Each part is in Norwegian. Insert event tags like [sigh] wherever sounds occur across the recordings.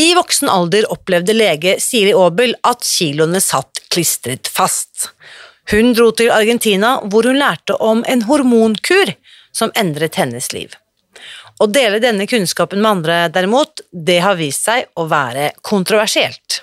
I voksen alder opplevde lege Siri Aabel at kiloene satt klistret fast. Hun dro til Argentina, hvor hun lærte om en hormonkur som endret hennes liv. Å dele denne kunnskapen med andre, derimot, det har vist seg å være kontroversielt.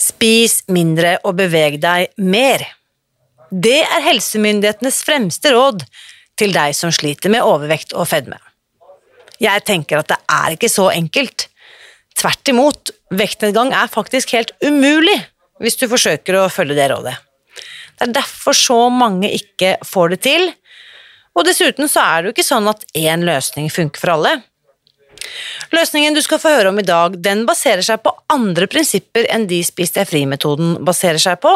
Spis mindre og beveg deg mer. Det er helsemyndighetenes fremste råd til deg som sliter med overvekt og fedme. Jeg tenker at det er ikke så enkelt. Tvert imot, vektnedgang er faktisk helt umulig hvis du forsøker å følge det rådet. Det er derfor så mange ikke får det til, og dessuten så er det jo ikke sånn at én løsning funker for alle. Løsningen du skal få høre om i dag, den baserer seg på andre prinsipper enn de Spis deg fri-metoden baserer seg på.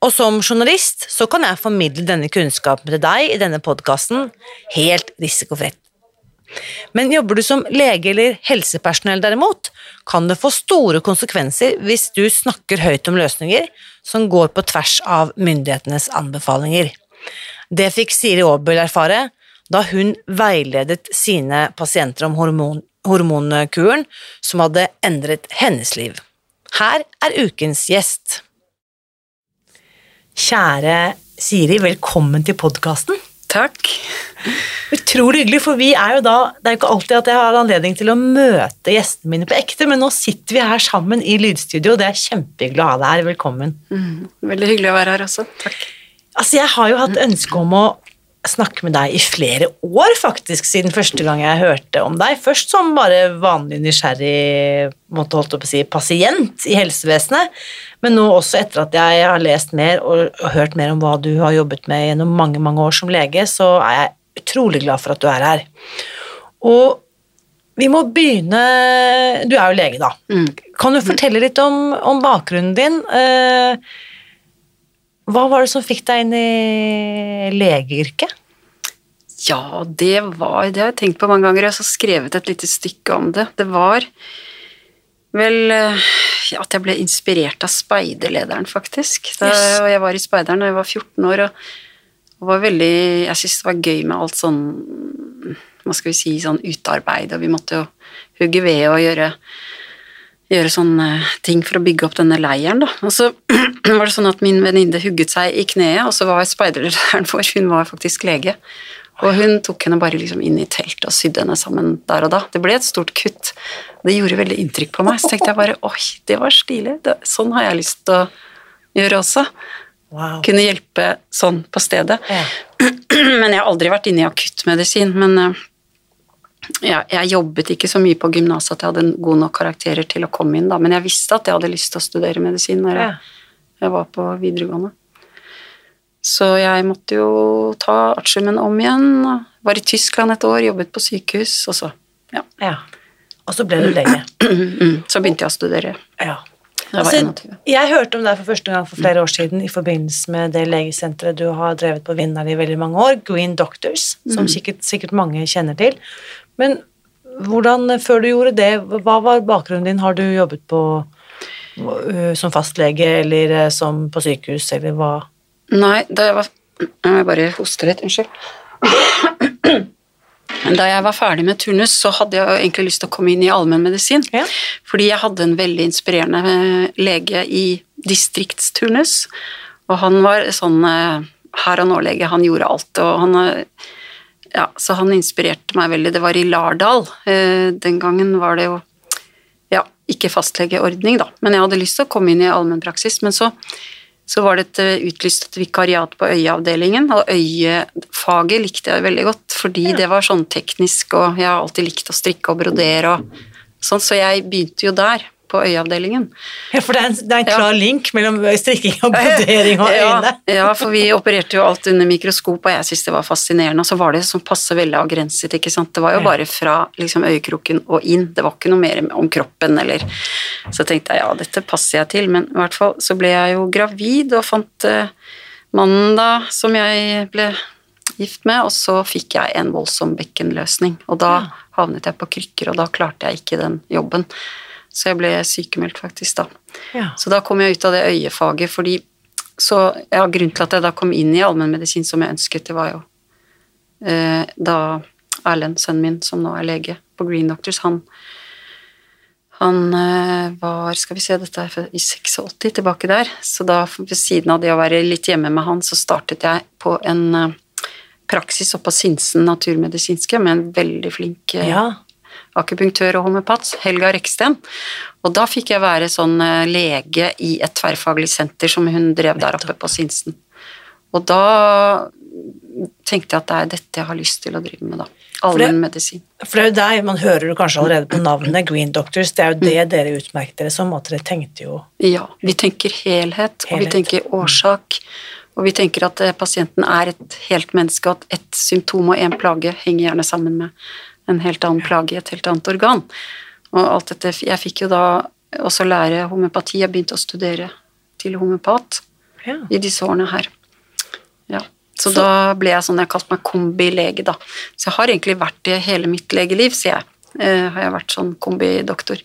Og som journalist så kan jeg formidle denne kunnskapen til deg i denne podkasten helt risikofritt. Men jobber du som lege eller helsepersonell derimot, kan det få store konsekvenser hvis du snakker høyt om løsninger som går på tvers av myndighetenes anbefalinger. Det fikk Siri Aabel erfare da hun veiledet sine pasienter om hormon, hormonkuren som hadde endret hennes liv. Her er ukens gjest. Kjære Siri, velkommen til podkasten. Takk. Utrolig hyggelig, for vi er jo da Det er jo ikke alltid at jeg har anledning til å møte gjestene mine på ekte, men nå sitter vi her sammen i lydstudio, og det er kjempehyggelig å ha deg her. Velkommen. Mm, veldig hyggelig å være her også. Takk. Altså, jeg har jo hatt ønske om å snakke med deg i flere år, faktisk, siden første gang jeg hørte om deg. Først som bare vanlig nysgjerrig måtte holdt opp å si, pasient i helsevesenet, men nå også etter at jeg har lest mer og, og hørt mer om hva du har jobbet med gjennom mange, mange år som lege, så er jeg utrolig glad for at du er her. Og vi må begynne Du er jo lege, da. Mm. Kan du fortelle litt om, om bakgrunnen din? Eh, hva var det som fikk deg inn i legeyrket? Ja, det var Det har jeg tenkt på mange ganger. Jeg har skrevet et lite stykke om det. Det var vel eh, ja, at jeg ble inspirert av speiderlederen, faktisk. Da Yes. jeg var i speideren da jeg var 14 år, og, og var veldig Jeg syntes det var gøy med alt sånn Hva skal vi si Sånn utearbeid, og vi måtte jo hugge ved og gjøre gjøre sånne ting for å bygge opp denne leiren, da. Og så [clears throat] var det sånn at min venninne hugget seg i kneet, og så var speiderlæreren [laughs] vår, hun var faktisk lege, og hun tok henne bare liksom inn i teltet og sydde henne sammen der og da. Det ble et stort kutt. Det gjorde veldig inntrykk på meg. Så tenkte jeg bare [laughs] oi, det var stilig. Det, sånn har jeg lyst til å gjøre også. Wow. Kunne hjelpe sånn på stedet. Ja. [clears throat] Men jeg har aldri vært inne i akuttmedisin. Men eh, jeg, jeg jobbet ikke så mye på gymnaset at jeg hadde gode god nok karakterer til å komme inn, da. Men jeg visste at jeg hadde lyst til å studere medisin når jeg, jeg var på videregående. Så jeg måtte jo ta artiumen om igjen. Var i Tyskland et år, jobbet på sykehus, og så ja. ja. Og så ble du lege. [clears throat] Så begynte jeg å studere. Ja. Altså, jeg hørte om deg for første gang for flere år siden i forbindelse med det legesenteret du har drevet på Vinderen i veldig mange år, Green Doctors, som sikkert, sikkert mange kjenner til. Men hvordan, før du gjorde det, hva var bakgrunnen din? Har du jobbet på øh, som fastlege eller øh, som på sykehus, eller hva? Nei, da jeg var Jeg bare hoste litt, unnskyld. Da jeg var ferdig med turnus, så hadde jeg egentlig lyst til å komme inn i allmennmedisin. Ja. Fordi jeg hadde en veldig inspirerende lege i distriktsturnus, og han var sånn her og nå-lege. Han gjorde alt, og han ja, så han inspirerte meg veldig. Det var i Lardal. Eh, den gangen var det jo ja, ikke fastlegeordning, da, men jeg hadde lyst til å komme inn i allmennpraksis. Men så, så var det et eh, utlyst et vikariat på øyeavdelingen, og øyefaget likte jeg veldig godt, fordi Ja. det var sånn teknisk, og jeg har alltid likt å strikke og brodere og sånn, så jeg begynte jo der, på øyeavdelingen. Ja, for det er en, det er en Ja. klar link mellom strikking og brodering og [laughs] øyne. Ja, ja, for vi opererte jo alt under mikroskop, og jeg syntes det var fascinerende. Og så var det som passe veldig avgrenset, ikke sant. Det var jo Ja. bare fra liksom, øyekroken og inn. Det var ikke noe mer om kroppen eller Så tenkte jeg ja, dette passer jeg til, men i hvert fall så ble jeg jo gravid og fant uh, mannen da som jeg ble gift med, og så fikk jeg en voldsom bekkenløsning. Og da Ja. havnet jeg på krykker, og da klarte jeg ikke den jobben. Så jeg ble sykemeldt faktisk da. Ja. Så da kom jeg ut av det øyefaget, fordi så, ja, Grunnen til at jeg da kom inn i allmennmedisin som jeg ønsket, det var jo eh, da Erlend, sønnen min, som nå er lege på Green Doctors, han han eh, var Skal vi se, dette er i 86, tilbake der. Så da, ved siden av det å være litt hjemme med han, så startet jeg på en eh, praksis oppe på Sinsen naturmedisinske med en veldig flink eh, ja. Akupunktør og homeopat, Helga Reksten. Og da fikk jeg være sånn eh, lege i et tverrfaglig senter som hun drev der oppe på Sinsen. Og da tenkte jeg at det er dette jeg har lyst til å drive med, da. Allmennmedisin. For det er jo deg, man hører jo kanskje allerede på navnet Green Doctors, det er jo det Mm. dere utmerket dere som, at dere tenkte jo Ja, vi tenker helhet, og vi tenker årsak. Og vi tenker at eh, pasienten er et helt menneske, og at et symptom og en plage henger gjerne sammen med en helt annen plage i et helt annet organ. Og alt dette Jeg fikk jo da også lære homøopati, jeg begynte å studere til homeopat ja. i disse årene her. Ja. Så, da ble jeg sånn, jeg kalte meg kombilege, da. Så jeg har egentlig vært det hele mitt legeliv, sier jeg. Eh, har jeg vært sånn kombidoktor.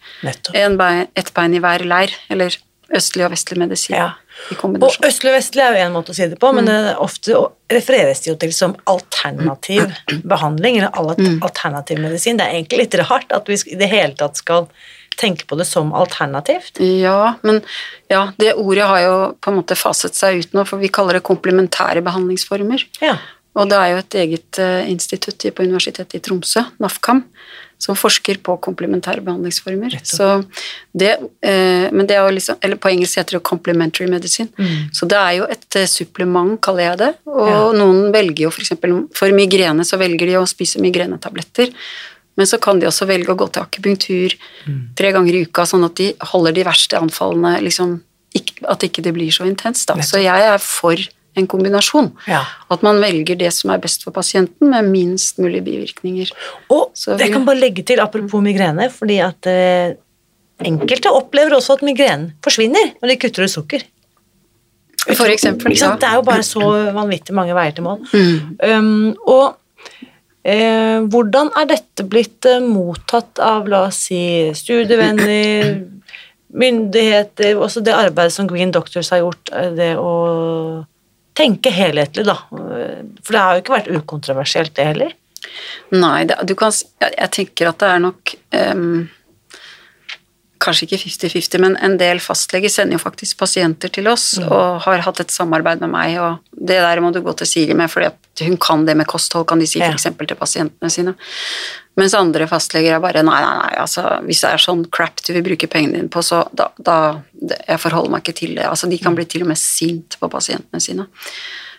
Ett bein i hver leir, eller østlig og vestlig medisin Ja. Og østlig og vestlig er jo en måte å si det på, Mm. men det, ofte refereres det jo til som alternativ [clears throat] behandling, eller Mm. alternativ medisin. Det er egentlig litt rart at vi i det hele tatt skal tenke på det som alternativt. Ja, men ja, det ordet har jo på en måte faset seg ut nå, for vi kaller det komplementære behandlingsformer. Ja. Og det er jo et eget eh, institutt på Universitetet i Tromsø, NAFKAM, som forsker på komplementære behandlingsformer. Så det, eh, men det er jo liksom, eller på engelsk heter det complementary medicine. Mm. Så det er jo et eh, supplement, kaller jeg det. Og Ja. noen velger jo f.eks. For, for migrene så velger de å spise migrenetabletter. Men så kan de også velge å gå til akupunktur tre ganger i uka, sånn at de holder de verste anfallene liksom, At ikke det blir så intenst. Da. Så jeg er for en kombinasjon. Ja. At man velger det som er best for pasienten, med minst mulig bivirkninger. Og Så jeg kan bare legge til, apropos migrene, fordi at eh, enkelte opplever også at migrenen forsvinner når de kutter ut sukker. For eksempel. Sant? Det er jo bare så vanvittig mange veier til mål. Mm. Um, og eh, hvordan er dette blitt eh, mottatt av, la oss si, studievenner, myndigheter, også det arbeidet som Green Doctors har gjort, eh, det å tenke helhetlig, da. For det har jo ikke vært ukontroversielt, det heller. Nei, det, du kan, jeg, tenker at det er nok ehm, Kanskje ikke 50-50, men en del fastleger sender jo faktisk pasienter til oss og har hatt et samarbeid med meg, og det der må du gå til Siri med, for hun kan det med kosthold, kan de si Ja. f.eks. til pasientene sine. Mens andre fastleger er bare nei, nei, nei, altså hvis det er sånn crap du vil bruke pengene dine på, så da, da Jeg forholder meg ikke til det. Altså de kan bli til og med sint på pasientene sine.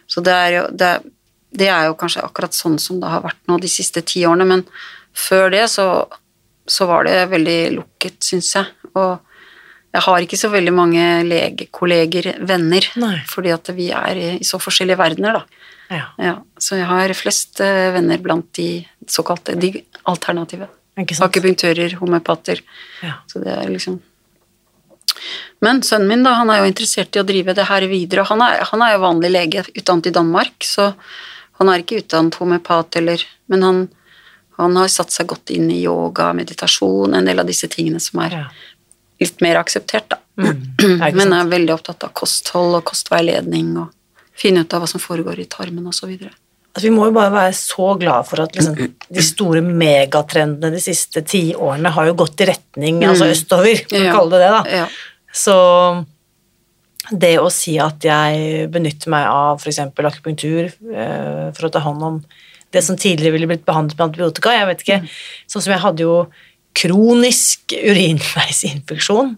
Så det er jo det, det er jo kanskje akkurat sånn som det har vært nå de siste ti årene, men før det så, så var det veldig lukket, syns jeg. Og jeg har ikke så veldig mange legekolleger, venner, Nei. fordi at vi er i, så forskjellige verdener, da. Ja. Ja, så jeg har flest eh, venner blant de såkalte de alternative. Akupunktører, homeopater. Ja. Så det er liksom Men sønnen min, da, han er jo interessert i å drive det her videre. Han er, han er jo vanlig lege, utdannet i Danmark, så han er ikke utdannet homeopat eller Men han, han har satt seg godt inn i yoga, meditasjon, en del av disse tingene som er Ja. litt mer akseptert, da. Mm. Ja, [clears throat] Men er veldig opptatt av kosthold og kostveiledning og finne ut av hva som foregår i tarmen osv. Altså, vi må jo bare være så glad for at liksom, de store megatrendene de siste ti årene har jo gått i retning altså østover, for å Mm. Ja. kalle det det. da. Ja. Så det å si at jeg benytter meg av f.eks. akupunktur eh, for å ta hånd om det som tidligere ville blitt behandlet med antibiotika. Jeg vet ikke, Sånn som jeg hadde jo kronisk urinveisinfeksjon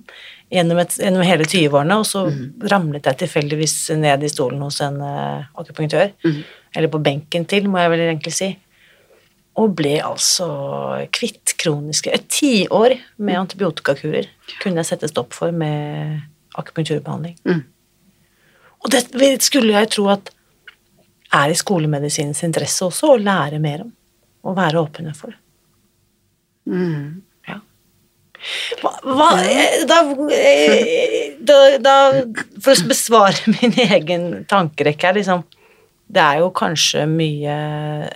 gjennom, et, gjennom hele 20-årene, og så ramlet jeg tilfeldigvis ned i stolen hos en uh, akupunktør. Eller på benken til, må jeg vel egentlig si. Og ble altså kvitt kroniske Et tiår med antibiotikakurer kunne jeg sette stopp for med akupunkturbehandling. Mm. Og det skulle jeg tro at er i skolemedisinens interesse også å lære mer om. Og være åpne for. Mm. Ja. Hva, hva da, eh, da, da For å besvare [laughs] min egen tankerekke her, liksom Det er jo kanskje mye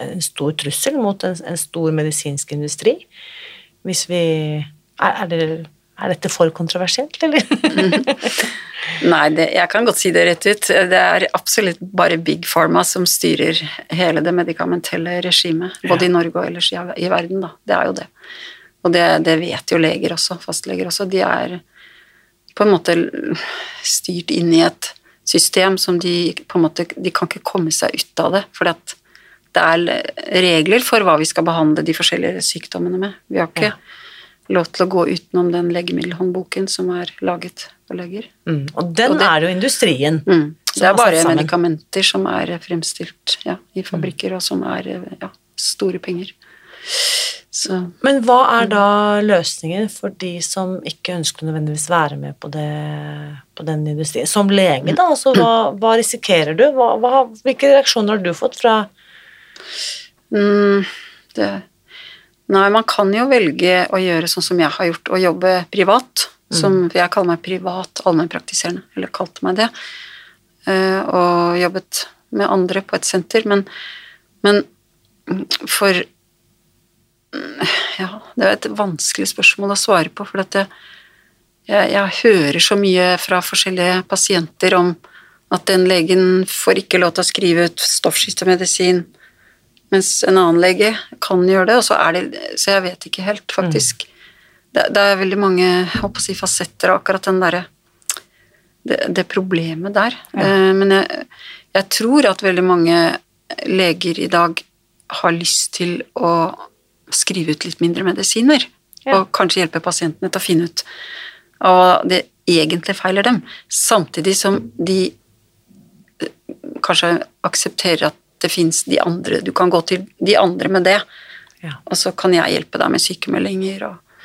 En stor trussel mot en, en stor medisinsk industri. Hvis vi Er, er, det, er dette for kontroversielt, eller? [laughs] Nei, det, jeg kan godt si det rett ut. Det er absolutt bare Big Pharma som styrer hele det medikamentelle regimet, både i Norge og ellers i, i verden, da. Det er jo det. Og det, det, vet jo leger også, fastleger også. De er på en måte styrt inn i et system som de på en måte De kan ikke komme seg ut av det, for det er regler for hva vi skal behandle de forskjellige sykdommene med. Vi har ikke ja. Lov til å gå utenom den legemiddelhåndboken som er laget for leger. Mm, og den og det, er jo industrien. Mm, det er bare medikamenter som er fremstilt ja, i fabrikker, mm. og som er ja, store penger. Så. Men hva er da løsningen for de som ikke ønsker nødvendigvis være med på, det, på den industrien? Som lege, da, altså, hva, hva risikerer du? Hva, hva, hvilke reaksjoner har du fått fra mm, det, Nei, man kan jo velge å gjøre sånn som jeg har gjort, å jobbe privat. Som mm. jeg kaller meg privat allmennpraktiserende, eller kalte meg det. Eh, og jobbet med andre på et senter, men, men for ja, det er et vanskelig spørsmål å svare på, for jeg, jeg, jeg, hører så mye fra forskjellige pasienter om at den legen får ikke lov til å skrive ut stoffskiftemedisin, mens en annen lege kan gjøre det, og så er det Så jeg vet ikke helt, faktisk. Mm. Det, det, er veldig mange jeg si, fasetter av akkurat den derre det, det, problemet der. Ja. Eh, men jeg, jeg tror at veldig mange leger i dag har lyst til å skrive ut litt mindre medisiner. Ja. Og kanskje hjelpe pasientene til å finne ut hva det egentlig feiler dem. Samtidig som de eh, kanskje aksepterer at det fins de andre Du kan gå til de andre med det, ja. og så kan jeg hjelpe deg med sykemeldinger og,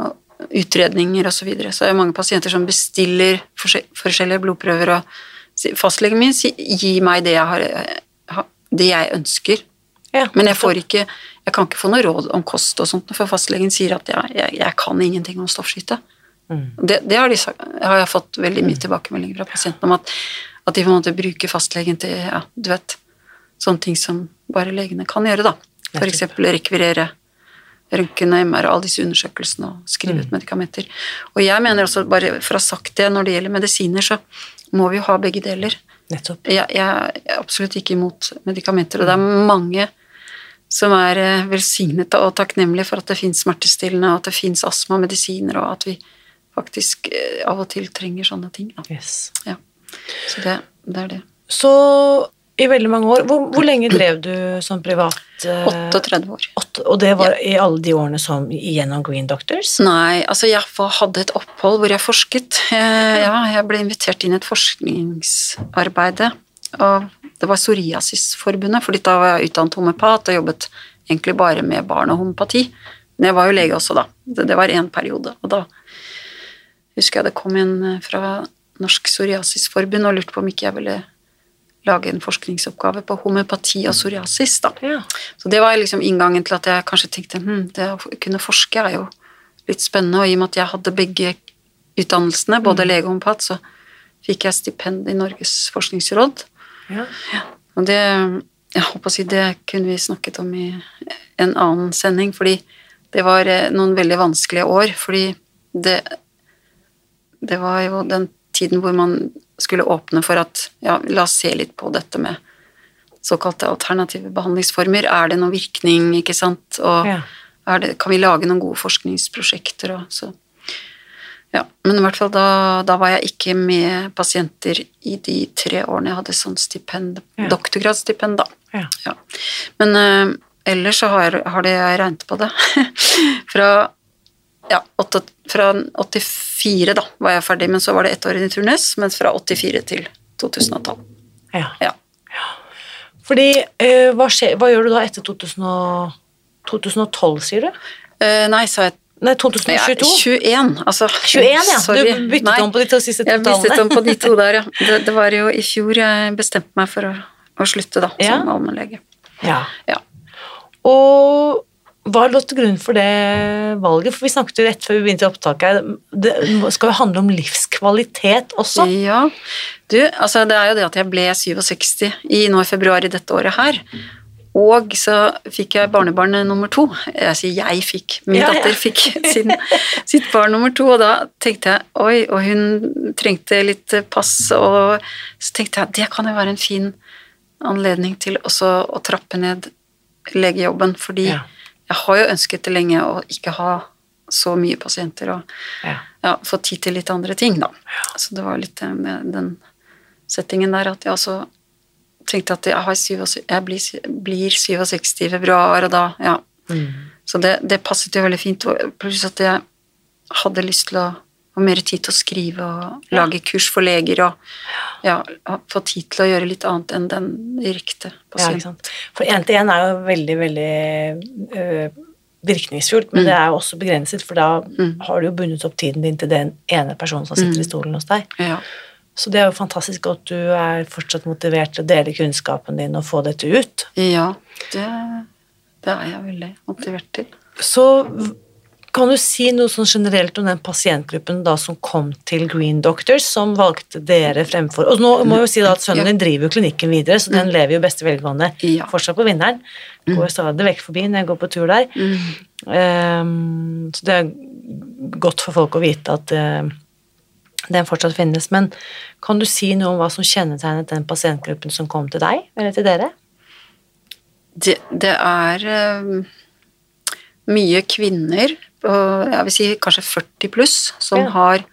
og utredninger osv. Så, videre. så er det mange pasienter som bestiller forskjellige blodprøver, og fastlegen min sier 'gi meg det jeg, har, det jeg ønsker', ja, men jeg får ikke jeg kan ikke få noe råd om kost og sånt, for fastlegen sier at jeg, jeg, jeg kan ingenting om stoffskifte. Mm. Det, det har, de, har, jeg fått veldig mye tilbakemeldinger fra pasientene om, at, at de på en måte bruker fastlegen til ja, du vet, sånne ting som bare legene kan gjøre, da. For eksempel rekvirere røntgen og MR og alle disse undersøkelsene og skrive ut mm. medikamenter. Og jeg mener også, bare for å ha sagt det, når det gjelder medisiner, så må vi jo ha begge deler. Jeg, jeg er absolutt ikke imot medikamenter, og det er mange som er eh, velsignet og takknemlige for at det fins smertestillende, og at det fins astmamedisiner, og at vi faktisk eh, av og til trenger sånne ting. Yes. Ja. Så det, det, er det. Så i veldig mange år Hvor, hvor lenge drev du som privat? 38 år. år. og det var ja. i alle de årene som gjennom Green Doctors? Nei, altså jeg hadde et opphold hvor jeg forsket. Ja, jeg ble invitert inn i et forskningsarbeid og det var Psoriasisforbundet, fordi da var jeg utdannet homopat og jobbet egentlig bare med barn og homopati. Men jeg var jo lege også da. Det, det var én periode. Og da husker jeg det kom en eh, fra Norsk Psoriasisforbund og lurte på om ikke jeg ville lage en forskningsoppgave på homopati og psoriasis. da. Ja. Så det var liksom inngangen til at jeg kanskje tenkte hm, det å kunne forske er jo litt spennende, og i og med at jeg hadde begge utdannelsene, både mm. lege og homopat, så fikk jeg stipend i Norges forskningsråd. Ja. Og det jeg håper å si det kunne vi snakket om i en annen sending, fordi det var eh, noen veldig vanskelige år. Fordi det, det var jo den tiden hvor man skulle åpne for at ja, la oss se litt på dette med såkalte alternative behandlingsformer. Er det noen virkning, ikke sant? Og ja. det, kan vi lage noen gode forskningsprosjekter? Og så Ja, men i hvert fall da, da var jeg ikke med pasienter i de tre årene jeg hadde sånn stipend, Ja. doktorgradsstipend, da. Ja. Ja. Men uh, ellers så har, har det, jeg regnet på det. [laughs] fra, ja, åtte, fra 84 da var jeg ferdig, men så var det ett år i turnus, mens fra 84 til 2012. Ja. Ja. Fordi, eh, hva, skjer, hva gjør du da etter 2000 og, 2012, sier du? Eh, nei, sa jeg Nei, ja, 21, altså. 21, ja. [laughs] Sorry. Du byttet Nei, om på de to siste Jeg byttet om på de to der, ja. [laughs] Det, det var jo i fjor jeg bestemte meg for å, å slutte, da, Ja. som allmennlege. Ja. Ja. Og hva lå til grunn for det valget? For vi snakket jo rett før vi begynte opptaket, det skal jo handle om livskvalitet også. Ja, du, altså det er jo det at jeg ble 67 i nå i februar i dette året her. Og så fikk jeg barnebarn nummer to. Jeg sier jeg fikk. Min Ja, ja. datter fikk sin, sitt barn nummer to, og da tenkte jeg oi, og hun trengte litt pass, og så tenkte jeg det kan jo være en fin anledning til også å trappe ned legejobben, fordi Ja. Jeg har jo ønsket det lenge å ikke ha så mye pasienter og Ja. ja, få tid til litt andre ting, da. Så det var litt med den settingen der at jeg også tenkte at jeg, har 67, jeg blir, blir 67 i februar, og da, ja. Så det, det passet jo veldig fint, pluss at jeg hadde lyst til å ha mer tid til å skrive og lage kurs for leger og ja, få tid til å gjøre litt annet enn den direkte Ja, pasienten. sant? For én til én er jo veldig, veldig øh, virkningsfullt, men det er jo også begrenset, for da har du jo bundet opp tiden din til den ene personen som sitter i stolen hos deg. Ja. Så det er jo fantastisk at du er fortsatt motivert til å dele kunnskapen din og få dette ut. ja, det, det er jeg veldig motivert til. Så kan du si noe sånn generelt om den pasientgruppen da som kom til Green Doctors, som valgte dere fremfor Og nå må jeg jo si da at sønnen din driver jo klinikken videre, så den lever jo beste velgående Ja. fortsatt på vinneren. Går stadig vekk forbi når jeg går på tur der. Ehm, så det er godt for folk å vite at uh, den fortsatt finnes. Men kan du si noe om hva som kjennetegnet den pasientgruppen som kom til deg, eller til dere? Det, det er eh, mye kvinner, jeg vil si kanskje 40 pluss, som Ja. har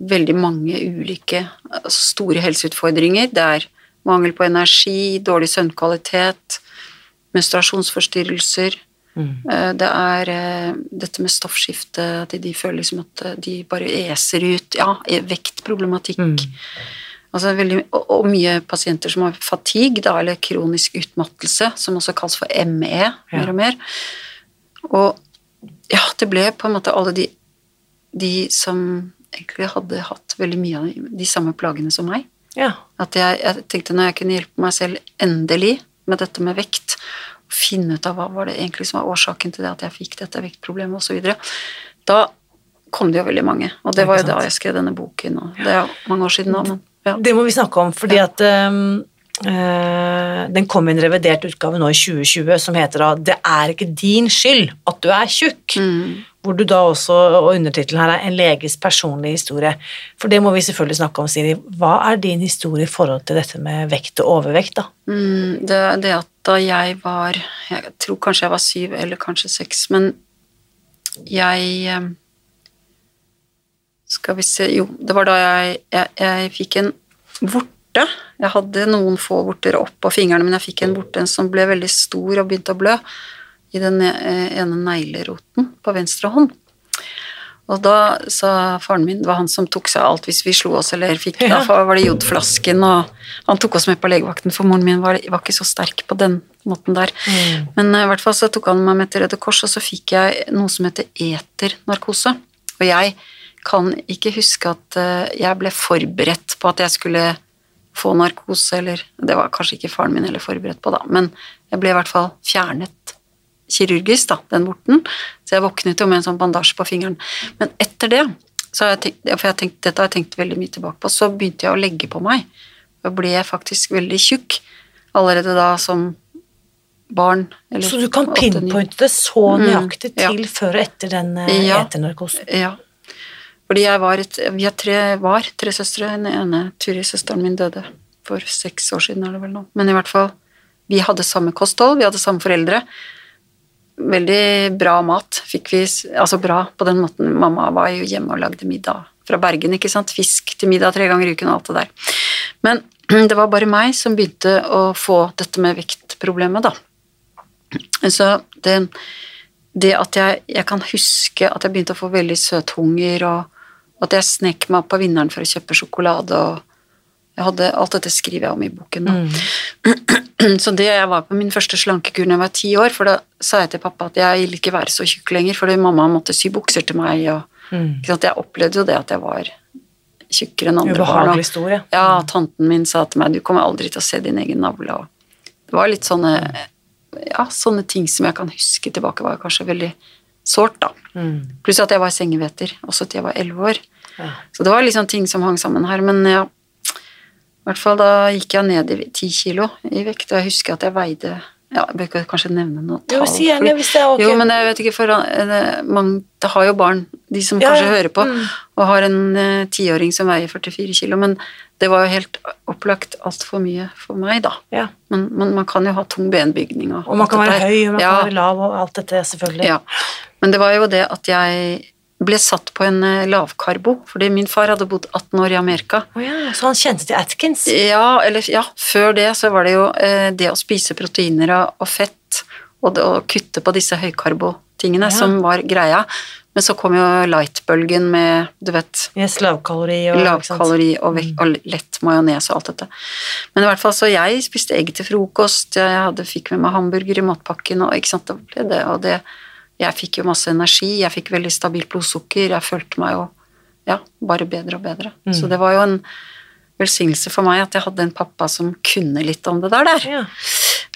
veldig mange ulike altså store helseutfordringer. Det er mangel på energi, dårlig søvnkvalitet, menstruasjonsforstyrrelser. Mm. Det er eh, dette med stoffskifte, at de føler liksom at eh, de bare eser ut. Ja, vektproblematikk. vektproblematikk. Altså veldig, og, mye pasienter som har fatigue, da, eller kronisk utmattelse, som også kalles for ME, mer og mer. Og ja, det ble på en måte alle de, de som egentlig hadde hatt veldig mye av de, samme plagene som meg. Ja. At jeg, jeg tenkte når jeg kunne hjelpe meg selv endelig med dette med vekt, finne ut av hva var det egentlig som var årsaken til det at jeg fikk dette vektproblemet osv., da kom det jo veldig mange. Og det var jo da jeg skrev denne boken, og det er jo mange år siden nå, men ja. Det må vi snakke om, fordi at um, den kom i en revidert utgave nå i 2020 som heter da 'Det er ikke din skyld at du er tjukk'. Hvor du da også, og undertittelen her er 'En leges personlige historie'. For det må vi selvfølgelig snakke om, Siri. Hva er din historie i forhold til dette med vekt og overvekt, da? Mm, det, det at da jeg var Jeg tror kanskje jeg var syv eller kanskje seks, men jeg eh, Skal vi se Jo, det var da jeg, jeg, jeg fikk en vorte. Jeg hadde noen få vorter oppå fingrene, men jeg fikk en borte som ble veldig stor og begynte å blø i den eh, ene negleroten på venstre hånd. Og da sa faren min, det var han som tok seg av alt hvis vi slo oss eller fikk. Da var det jodflasken, og han tok oss med på legevakten, for moren min var, var ikke så sterk på den måten der. Men eh, i hvert fall så tok han meg med til Røde Kors, og så fikk jeg noe som heter eternarkose. Og jeg kan ikke huske at eh, jeg ble forberedt på at jeg skulle få narkose, eller Det var kanskje ikke faren min heller forberedt på, da, men jeg ble i hvert fall fjernet kirurgisk, da, den vorten. Så jeg våknet jo med en sånn bandasje på fingeren. Men etter det, jeg tenkt, for jeg tenkt, dette har jeg tenkt veldig mye tilbake på, så begynte jeg å legge på meg. Og ble jeg faktisk veldig tjukk allerede da som barn. eller Så du kan pinpointe det så nøyaktig ja. til før og etter den eh, Ja. eternarkosen? Ja. Fordi jeg var et, er tre, var tre søstre. Den ene Turi-søsteren min døde for seks år siden, er det vel nå. Men i hvert fall, vi hadde samme kosthold, vi hadde samme foreldre. veldig bra mat. Fikk vi, altså bra på den måten. Mamma var jo hjemme og lagde middag fra Bergen, ikke sant. Fisk til middag tre ganger i uken og alt det der. Men [clears throat] det var bare meg som begynte å få dette med vektproblemet, da. Så det, det at jeg, jeg kan huske at jeg begynte å få veldig søthunger, og at jeg snek meg opp på vinneren for å kjøpe sjokolade, og hadde, alt dette skriver jeg om i boken. Da. [clears throat] Så det jeg var på min første slankekur da jeg var ti år, for da sa jeg til pappa at jeg ville ikke være så tjukk lenger, fordi mamma måtte sy bukser til meg, og Mm. jeg opplevde jo det at jeg var tjukkere enn andre barn. Ubehagelig stor, ja. Ja, tanten min sa til meg du kommer aldri til å se din egen navle. Og det var litt sånne, ja, sånne ting som jeg kan huske tilbake, var kanskje veldig sårt, da. Mm. Pluss at jeg var sengeveter, også til jeg var elleve år. Ja. Så det var liksom ting som hang sammen her. Men ja, i hvert fall da gikk jeg ned i ti kilo i vekt, og jeg husker at jeg veide ja, Jeg bør kanskje nevne noe Jo, si gjerne hvis det er ok. Jo, men jeg vet ikke, for eh, mange, har jo barn, de som Ja, kanskje ja. hører på, Mm. og har en tiåring uh, som veier 44 kilo, men det var jo helt opplagt altfor mye for meg, da. Ja. Men, men man kan jo ha tung benbygning og Og man kan være høy, og man kan være lav, og alt dette, selvfølgelig. ja. Men det var jo det at jeg ble satt på en eh, lavkarbo, fordi min far hadde bodd 18 år i Amerika. Oh ja, så han kjente til Atkins? Ja, eller ja, før det så var det jo eh, det å spise proteiner og, fett, og det å kutte på disse høykarbo-tingene Ja. som var greia. Men så kom jo light-bølgen med, du vet, Yes, lavkalori og lavkalori og, vek, og lett majones og alt dette. Men i hvert fall så jeg spiste egg til frokost, jeg hadde, fikk med meg hamburger i matpakken, og ikke sant, det ble det, og det, jeg fikk jo masse energi, jeg fikk veldig stabilt blodsukker, jeg følte meg jo, ja, bare bedre og bedre. Mm. Så det var jo en velsignelse for meg at jeg hadde en pappa som kunne litt om det der der. Ja.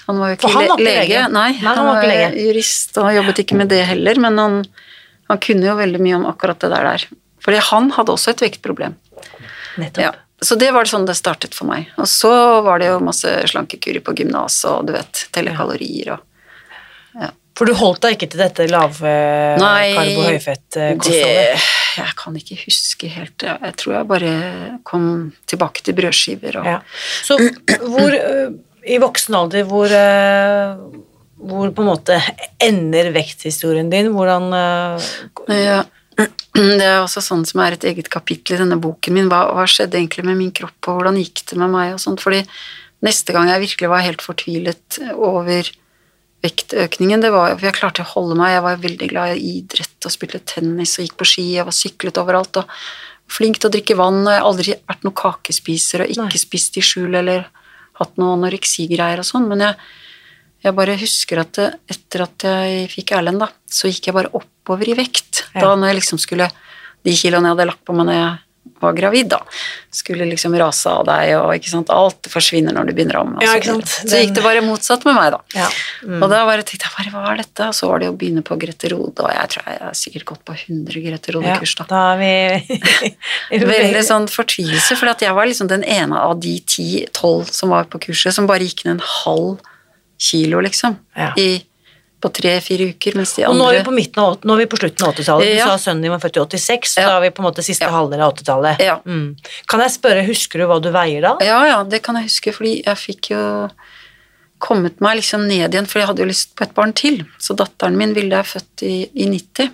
Han var jo ikke, han var ikke lege, lege. nei, Nei, han, var jurist og jobbet ikke med det heller, men han, han kunne jo veldig mye om akkurat det der der. Fordi han hadde også et vektproblem. Nettopp. Ja, så det var sånn det startet for meg. Og så var det jo masse slankekurer på gymnaset og du vet, telle kalorier og For du holdt deg ikke til dette Nei, karbo det? Jeg kan ikke huske helt. Jeg, jeg tror jeg bare kom tilbake til brødskiver og Ja. Så hvor I voksen alder, hvor hvor på en måte ender vekthistorien din? Hvordan Ja. Det er også sånn som er et eget kapittel i denne boken min. Hva, hva skjedde egentlig med min kropp, og hvordan gikk det med meg? og sånt, fordi neste gang jeg virkelig var helt fortvilet over vektøkningen, det var for jeg klarte å holde meg, jeg var veldig glad i idrett og spilte tennis og gikk på ski, jeg var syklet overalt og flink til å drikke vann, og jeg har aldri vært noen kakespiser og ikke Nei. spist i skjul eller hatt noe anoreksigreier og sånn, men jeg, jeg bare husker at det, etter at jeg fikk Erlend, da, så gikk jeg bare oppover i vekt. Ja. Da når jeg liksom skulle De kiloene jeg hadde lagt på meg når jeg var gravid, da, skulle liksom rase av deg, og ikke sant, alt forsvinner når du begynner om. Ja, ikke sant. Så gikk det bare motsatt med meg, da. Ja. Mm. Og da bare tenkte jeg bare, hva er dette? Og så var det å begynne på Grete Rode, og jeg tror jeg har sikkert gått på 100 Grete Rode-kurs, da. Ja, da er vi [laughs] [laughs] Veldig sånn fortvilelse, for jeg var liksom den ene av de 10-12 som var på kurset, som bare gikk ned en halv kilo, liksom, Ja. i, på tre-fire uker, mens de Og nå er vi andre på, midten av, nå er vi på slutten av 80-tallet. Du sa sønnen din var født i 86, så Ja. da er vi på en måte siste Ja. halvdel av 80-tallet. Ja. Mm. Kan jeg spørre, husker du hva du veier da? Ja, ja, det kan jeg huske, fordi jeg fikk jo kommet meg liksom ned igjen, for jeg hadde jo lyst på et barn til. Så datteren min ville jeg født i, i 90.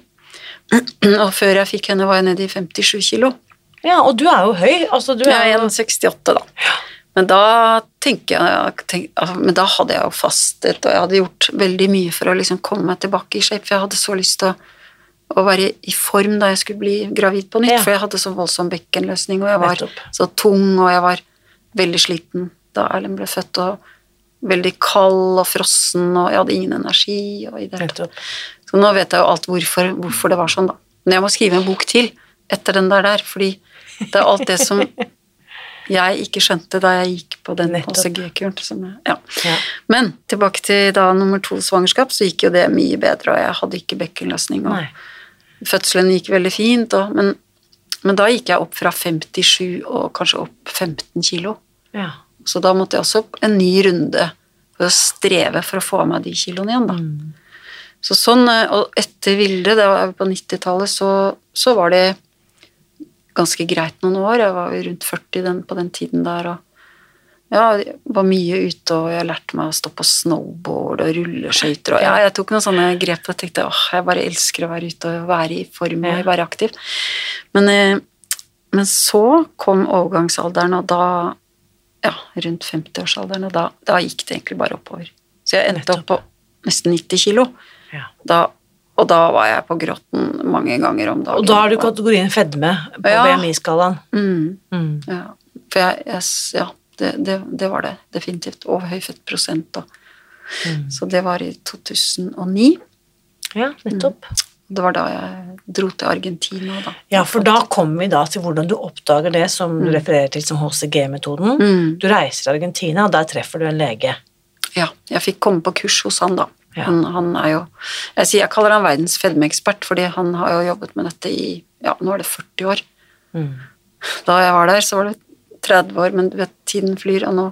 [clears throat] Og før jeg fikk henne, var jeg nede i 57 kilo. Ja, og du er jo høy. Altså, du Jeg er er jo 1,68 da. Men da tenker jeg tenk, altså, Men da hadde jeg jo fastet, og jeg hadde gjort veldig mye for å liksom komme meg tilbake i shape, for jeg hadde så lyst til å, å være i form da jeg skulle bli gravid på nytt, Ja. for jeg hadde så voldsom bekkenløsning, og jeg var så tung, og jeg var veldig sliten da Erlend ble født, og veldig kald og frossen, og jeg hadde ingen energi. Og i det. Så nå vet jeg jo alt hvorfor, hvorfor det var sånn, da. Men jeg må skrive en bok til etter den der der, fordi det er alt det som jeg ikke skjønte da jeg gikk på den. HCG-kuren. Ja. Ja. Men tilbake til da nummer to svangerskap, så gikk jo det mye bedre, og jeg hadde ikke bekkenløsning. Og Nei. fødselen gikk veldig fint, og, men, men da gikk jeg opp fra 57 og kanskje opp 15 kilo. Ja. Så da måtte jeg også opp en ny runde for å streve for å få av meg de kiloene igjen, da. Mm. Så sånn, eh, og etter Vilde, det var på 90-tallet, så, så var det ganske greit noen år. Jeg var rundt 40 den, på den tiden der, og Ja, jeg var mye ute, og jeg lærte meg å stå på snowboard og rulleskøyter. Og ja, jeg tok noen sånne grep og tenkte åh, jeg bare elsker å være ute og være i form og være aktiv. Men, eh, men så kom overgangsalderen, og da Ja, rundt 50-årsalderen, og da, da gikk det egentlig bare oppover. Så jeg endte opp på nesten 90 kilo. Ja. Da, og da var jeg på grotten mange ganger om dagen. Og da har du kategorien fedme på Ja. BMI-skalaen. Mm. Mm. Ja, for jeg, jeg Ja, det, det, det var det definitivt. Og høy fettprosent. da. Mm. Så det var i 2009. Ja, nettopp. Det var da jeg dro til Argentina. da. Ja, for da kommer vi da til hvordan du oppdager det som du refererer til som HCG-metoden. Mm. Du reiser til Argentina, og der treffer du en lege. Ja, jeg fikk komme på kurs hos han, da. Ja. Han, han er jo jeg, sier, jeg kaller han verdens fedmeekspert, fordi han har jo jobbet med dette i ja, nå er det 40 år. Mm. Da jeg var der, så var det 30 år, men du vet, tiden flyr, og nå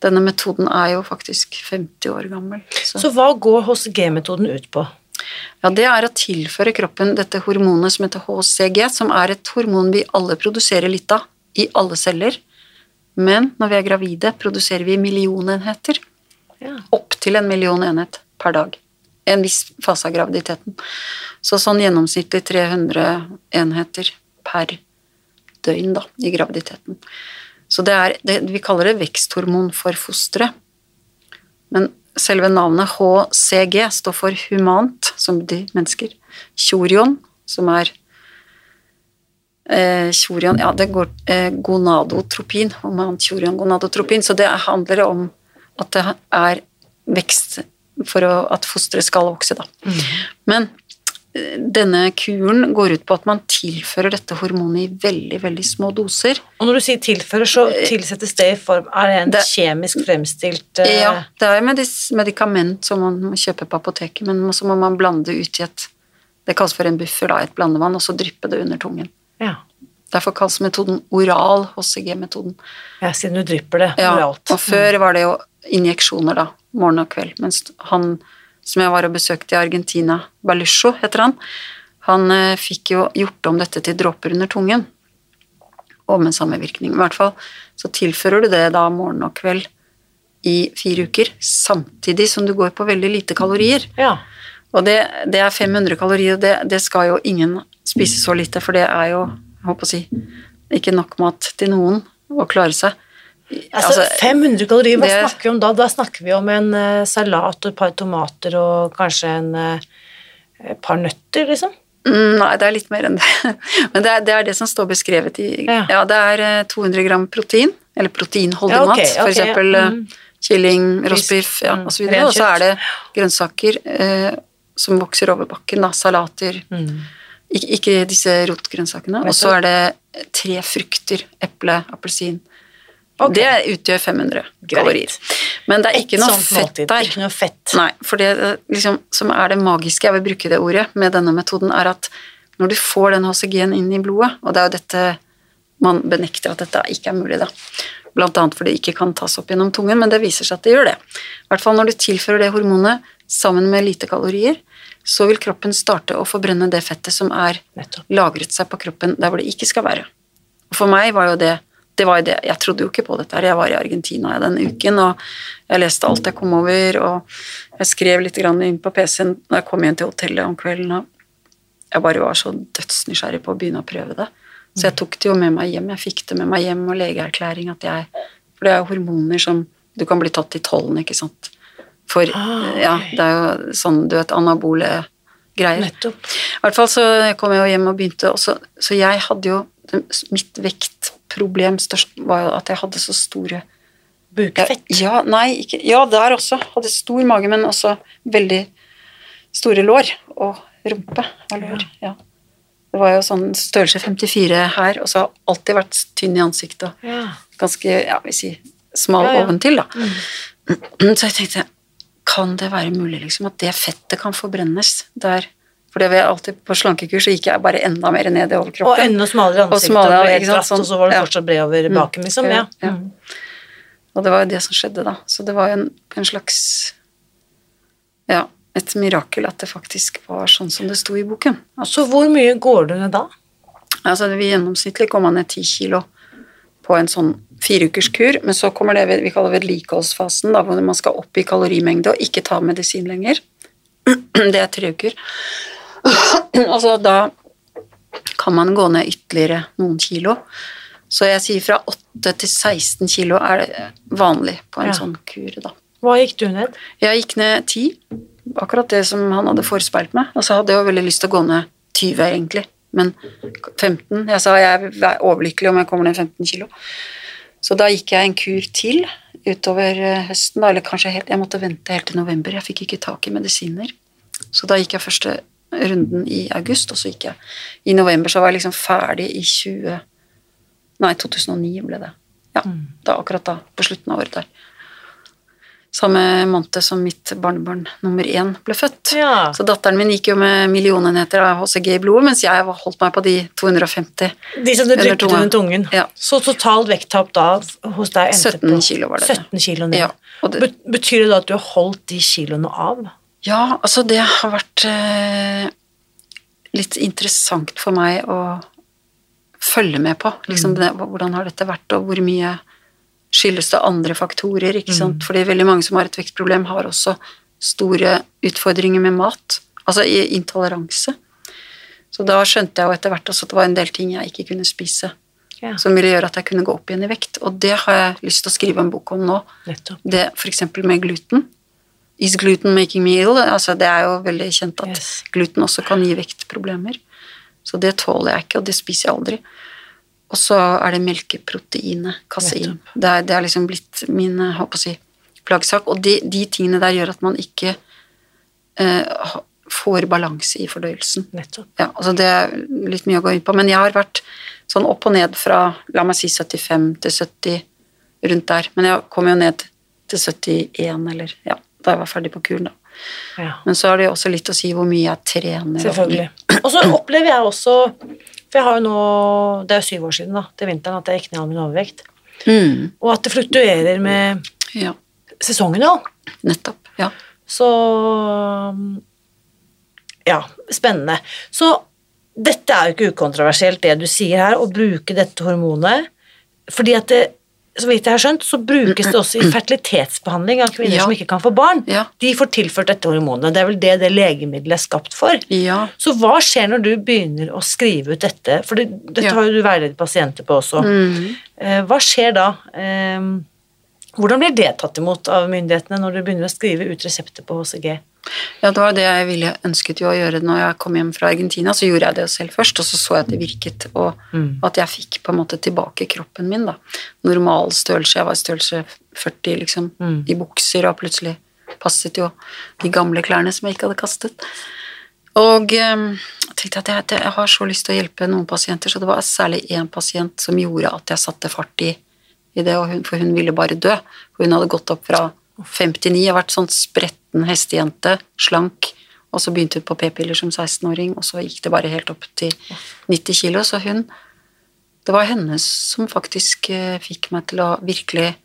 Denne metoden er jo faktisk 50 år gammel. Så. Så hva går HCG-metoden ut på? Ja, det er å tilføre kroppen dette hormonet som heter HCG, som er et hormon vi alle produserer litt av i alle celler. Men når vi er gravide, produserer vi millionenheter. Ja. Opptil en million enhet per dag. En viss fase av graviditeten. Så sånn gjennomsnittlig 300 enheter per døgn da, i graviditeten. Så det er, det, vi kaller det veksthormon for fosteret. Men selve navnet HCG står for humant, som betyr mennesker. Tjorion, som er eh, Tjorion, ja, det går eh, gonadotropin, humant tjorion gonadotropin, så det handler om at det er vekst for å, at fosteret skal vokse, da. Men eh, denne kuren går ut på at man tilfører dette hormonet i veldig, veldig små doser. Og når du sier tilfører, så tilsettes det i form Er det en Det- kjemisk fremstilt uh... Ja, det er medikament som man må kjøpe på apoteket, men så må man blande ut i et Det kalles for en buffer, da, et blandevann, og så dryppe det under tungen. ja. Derfor kalles metoden oral HCG-metoden. ja, siden du drypper det Ja, oralt. og før var det jo injeksjoner, da, morgen og kveld. Mens han som jeg var og besøkte i Argentina, Balucho heter han, han eh, fikk jo gjort om dette til dråper under tungen. Og med samme virkning. I hvert fall så tilfører du det da morgen og kveld i fire uker, samtidig som du går på veldig lite kalorier. Ja. Og det, det er 500 kalorier, og det, det skal jo ingen spise så lite, for det er jo, jeg håper å si, ikke nok mat til noen å klare seg. Altså, 500 kalorier, hva det- snakker vi om da? Da snakker vi om en eh, salat og et par tomater og kanskje en eh, et par nøtter, liksom? Mm, Nei, det er litt mer enn det. [laughs] Men det er det, er det som står beskrevet i Ja. Ja, det er eh, 200 gram protein, eller proteinholdig Ja, okay, mat. For Okay, eh, mm. kylling, rostbiff ja, mm, og så Og så er det grønnsaker eh, som vokser over bakken, da. Salater. Mm. Ik ikke disse rotgrønnsakene. Og så er det tre frukter. Eple, appelsin. Ok. Det utgjør 500 Greit. kalorier. Men det er ikke Et noe fett måltid, der. Ikke noe fett. Nei, for det liksom, som er det magiske, jeg vil bruke det ordet, med denne metoden, er at når du får den HCG-en inn i blodet, og det er jo dette man benekter at dette ikke er mulig, da. Blant annet fordi det ikke kan tas opp gjennom tungen, men det viser seg at det gjør det. I hvert fall når du tilfører det hormonet sammen med lite kalorier, så vil kroppen starte å forbrenne det fettet som er Nettopp. lagret seg på kroppen der hvor det ikke skal være. Og for meg var jo det det var jo det, Jeg trodde jo ikke på dette. her, Jeg var i Argentina den uken, og jeg leste alt jeg kom over, og jeg skrev litt grann inn på PC-en når jeg kom hjem til hotellet om kvelden, og jeg bare var så dødsnysgjerrig på å begynne å prøve det. Så jeg tok det jo med meg hjem. Jeg fikk det med meg hjem og legeerklæring at jeg For det er jo hormoner som Du kan bli tatt i tollen, ikke sant. For Ah, okay. ja, det er jo sånn, du vet, anabole greier. Nettopp. I hvert fall så kom jeg jo hjem og begynte, og så, så jeg hadde jo Mitt vektproblem størst var jo at jeg hadde så store Bukfett. Ja, nei, ikke Ja, der også. Hadde stor mage, men også veldig store lår. Og rumpe og lår. Ja. Det var jo sånn størrelse 54 her, og så har jeg alltid vært tynn i ansiktet. og Ja. Ganske, ja, vi sier smal Ja, oventil, da. [clears throat] Så jeg tenkte, kan det være mulig liksom at det fettet kan forbrennes der? For det var alltid på slankekurs, så gikk jeg bare enda mer ned i overkroppen. Og enda smalere ansikt, Og smalere, og sant, sånn, og så var det fortsatt bred over baken, liksom. Ja. Ja. Mm. Og det var jo det som skjedde da. Så det var jo en, en slags Ja, et mirakel at det faktisk var sånn som det sto i boken. At, Så hvor mye går du ned da? altså, vi gjennomsnittlig kom man ned ti kilo på på en sånn fireukerskur, men så kommer det vi kaller vedlikeholdsfasen, da, hvor man skal opp i kalorimengde og ikke ta medisin lenger. [clears throat] Det er tre uker. [clears throat] altså da kan man gå ned ytterligere noen kilo. Så jeg sier fra 8 til 16 kilo er det vanlig på en Ja. sånn kur, da. Hva gikk du ned? Jeg gikk ned 10, akkurat det som han hadde forespeilt meg. Og så hadde jeg jo veldig lyst til å gå ned 20, egentlig. Men 15 Jeg sa jeg er overlykkelig om jeg kommer ned 15 kilo. Så da gikk jeg en kur til utover eh, høsten, eller kanskje helt Jeg måtte vente helt til november, jeg fikk ikke tak i medisiner. Så da gikk jeg første runden i august, og så gikk jeg i november, så var jeg liksom ferdig i 20 Nei, 2009 ble det. Ja, da, akkurat da, på slutten av året der. Samme måned som mitt barnebarn nummer én ble født. Ja. Så datteren min gikk jo med millionenheter av HCG i blodet, mens jeg holdt meg på de 250. De som du trykket under tungen. Ja. Så totalt vekttap da hos deg endte 17 på kilo var det. 17 kilo ned. Ja, det- Betyr det da at du har holdt de kiloene av? Ja, altså det har vært eh, litt interessant for meg å følge med på. Liksom det, hvordan har dette vært, og hvor mye skyldes det andre faktorer, ikke sant. Fordi veldig mange som har et vektproblem, har også store utfordringer med mat. Altså intoleranse. Så da skjønte jeg jo etter hvert også at det var en del ting jeg ikke kunne spise. Ja, Som ville gjøre at jeg kunne gå opp igjen i vekt. Og det har jeg lyst til å skrive en bok om nå. nettopp. Det f.eks. med gluten. Is gluten making me ill? Altså, det er jo veldig kjent at Yes. gluten også kan gi vektproblemer. Så det tåler jeg ikke, og det spiser jeg aldri. Og så er det melkeproteinet, kasein. Det er, det er liksom blitt min håper å si, plaggsak. Og de, de tingene der gjør at man ikke eh, får balanse i fordøyelsen. nettopp. Ja, altså det er litt mye å gå inn på, men jeg har vært sånn opp og ned fra, la meg si 75 til 70, rundt der. Men jeg kom jo ned til 71, eller ja, da jeg var ferdig på kuren, da. Ja. Men så har det jo også litt å si hvor mye jeg trener. Selvfølgelig. Og så opplever jeg også For jeg har jo nå Det er jo syv år siden, da, til vinteren, at jeg gikk ned all min overvekt. Mm, Og at det fluktuerer med ja, sesongen òg. nettopp. Ja. Så Ja, spennende. Så dette er jo ikke ukontroversielt, det du sier her, å bruke dette hormonet. Fordi at det, så vidt jeg har skjønt, så brukes det også i fertilitetsbehandling av kvinner Ja. som ikke kan få barn. Ja. De får tilført dette hormonet. Det er vel det det legemiddelet er skapt for. ja. Så hva skjer når du begynner å skrive ut dette? For det, dette har jo du veiledet pasienter på også. Mm. Eh, Hva skjer da? Eh, Hvordan blir det tatt imot av myndighetene når du begynner å skrive ut resepter på HCG? Ja, det var det jeg ville ønsket jo å gjøre når jeg kom hjem fra Argentina. Så gjorde jeg det selv først, og så så jeg at det virket, og at jeg fikk på en måte tilbake kroppen min, da. Normal størrelse. Jeg var størrelse 40, liksom, i bukser, og plutselig passet jo de gamle klærne som jeg ikke hadde kastet. Og eh, jeg tenkte at jeg, jeg har så lyst til å hjelpe noen pasienter, så det var særlig én pasient som gjorde at jeg satte fart i, i det, hun, for hun ville bare dø. For hun hadde gått opp fra 59 og vært sånn spretten hestejente, slank, og så begynte hun på p-piller som 16-åring, og så gikk det bare helt opp til 90 kilo, så hun Det var henne som faktisk eh, fikk meg til å virkelig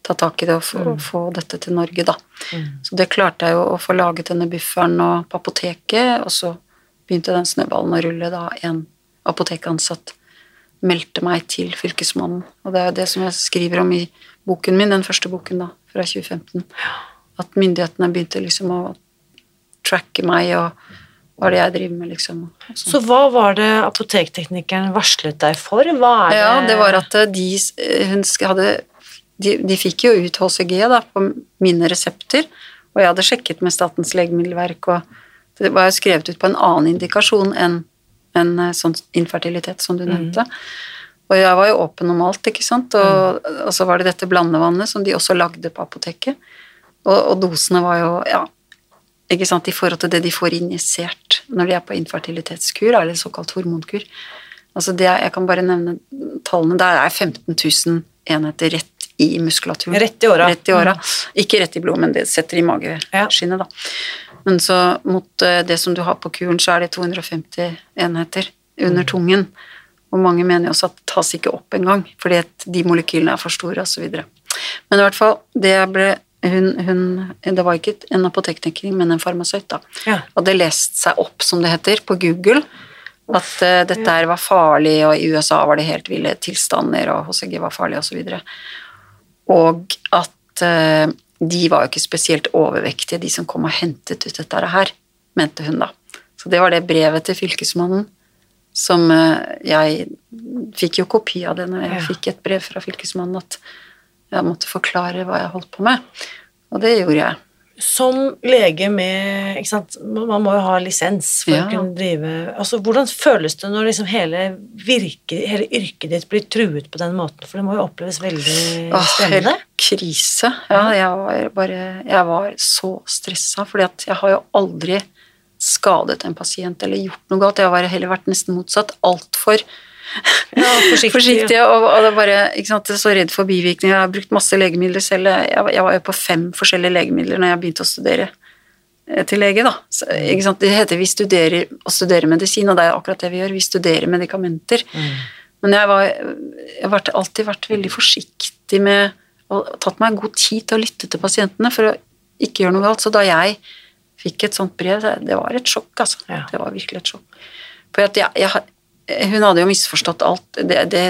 ta tak i det og få, få dette til Norge, da. Så det klarte jeg jo å få laget denne bufferen og på apoteket, og så begynte den snøballen å rulle da. En apotekansatt meldte meg til fylkesmannen, og det er jo det som jeg skriver om i boken min, den første boken da, fra 2015, at myndighetene begynte liksom å tracke meg, og hva det jeg driver med, liksom. sånn. Så hva var det apotekteknikeren varslet deg for? Hva er det Ja, det var at eh, de, eh, hun hadde de, de fikk jo ut HCG da, på mine resepter, og jeg hadde sjekket med Statens legemiddelverk, og det var jo skrevet ut på en annen indikasjon enn enn, eh, sånn infertilitet, som du nevnte. Og jeg var jo åpen om alt, ikke sant, og, og så var det dette blandevannet som de også lagde på apoteket, og, og dosene var jo, ja, ikke sant, i forhold til det de får injisert når de er på infertilitetskur, eller såkalt hormonkur. Altså det, jeg kan bare nevne tallene. Der er 15 000 enheter rett i muskulaturen. Rett i åra. Rett i åra. Ikke rett i blodet, men det setter i mageskinnet, da. Men så mot eh, det som du har på kuren, så er det 250 enheter under tungen. Og mange mener jo også at det tas ikke opp engang, fordi at de molekylene er for store, osv. Men i hvert fall, det jeg ble hun, hun, det var ikke en apotektekniker, men en farmasøyt, da. Ja. Hadde lest seg opp, som det heter, på Google, At uh, dette her var farlig, og i USA var det helt ville tilstander, og HCG var farlig, osv. Og, så og at uh, de var jo ikke spesielt overvektige, de som kom og hentet ut dette her, mente hun da. Så det var det brevet til fylkesmannen som eh, Jeg fikk jo kopi av det når jeg Ja. fikk et brev fra fylkesmannen at jeg måtte forklare hva jeg holdt på med. Og det gjorde jeg. Som lege med ikke sant? Man må jo ha lisens for Ja. å kunne drive altså, Hvordan føles det når liksom hele, virke, hele yrket ditt blir truet på den måten? For det må jo oppleves veldig Åh, spennende. helt krise. Ja, jeg var bare Jeg var så stressa, fordi at jeg har jo aldri skadet en pasient eller gjort noe galt. Jeg har heller vært nesten motsatt. Altfor Ja, forsiktig. forsiktig og, og det bare sant, så redd for bivirkninger. Jeg har brukt masse legemidler selv. Jeg, jeg var jo på fem forskjellige legemidler når jeg begynte å studere eh, til lege. da. Så? Det heter vi studerer å studere medisin, og det er akkurat det vi gjør. Vi studerer medikamenter. Men jeg var, jeg har alltid vært veldig forsiktig med og tatt meg god tid til å lytte til pasientene for å ikke gjøre noe galt. Så da jeg fikk et sånt brev, det, var et sjokk, altså. Ja. Det var virkelig et sjokk. For at jeg, jeg, hun hadde jo misforstått alt. Det, det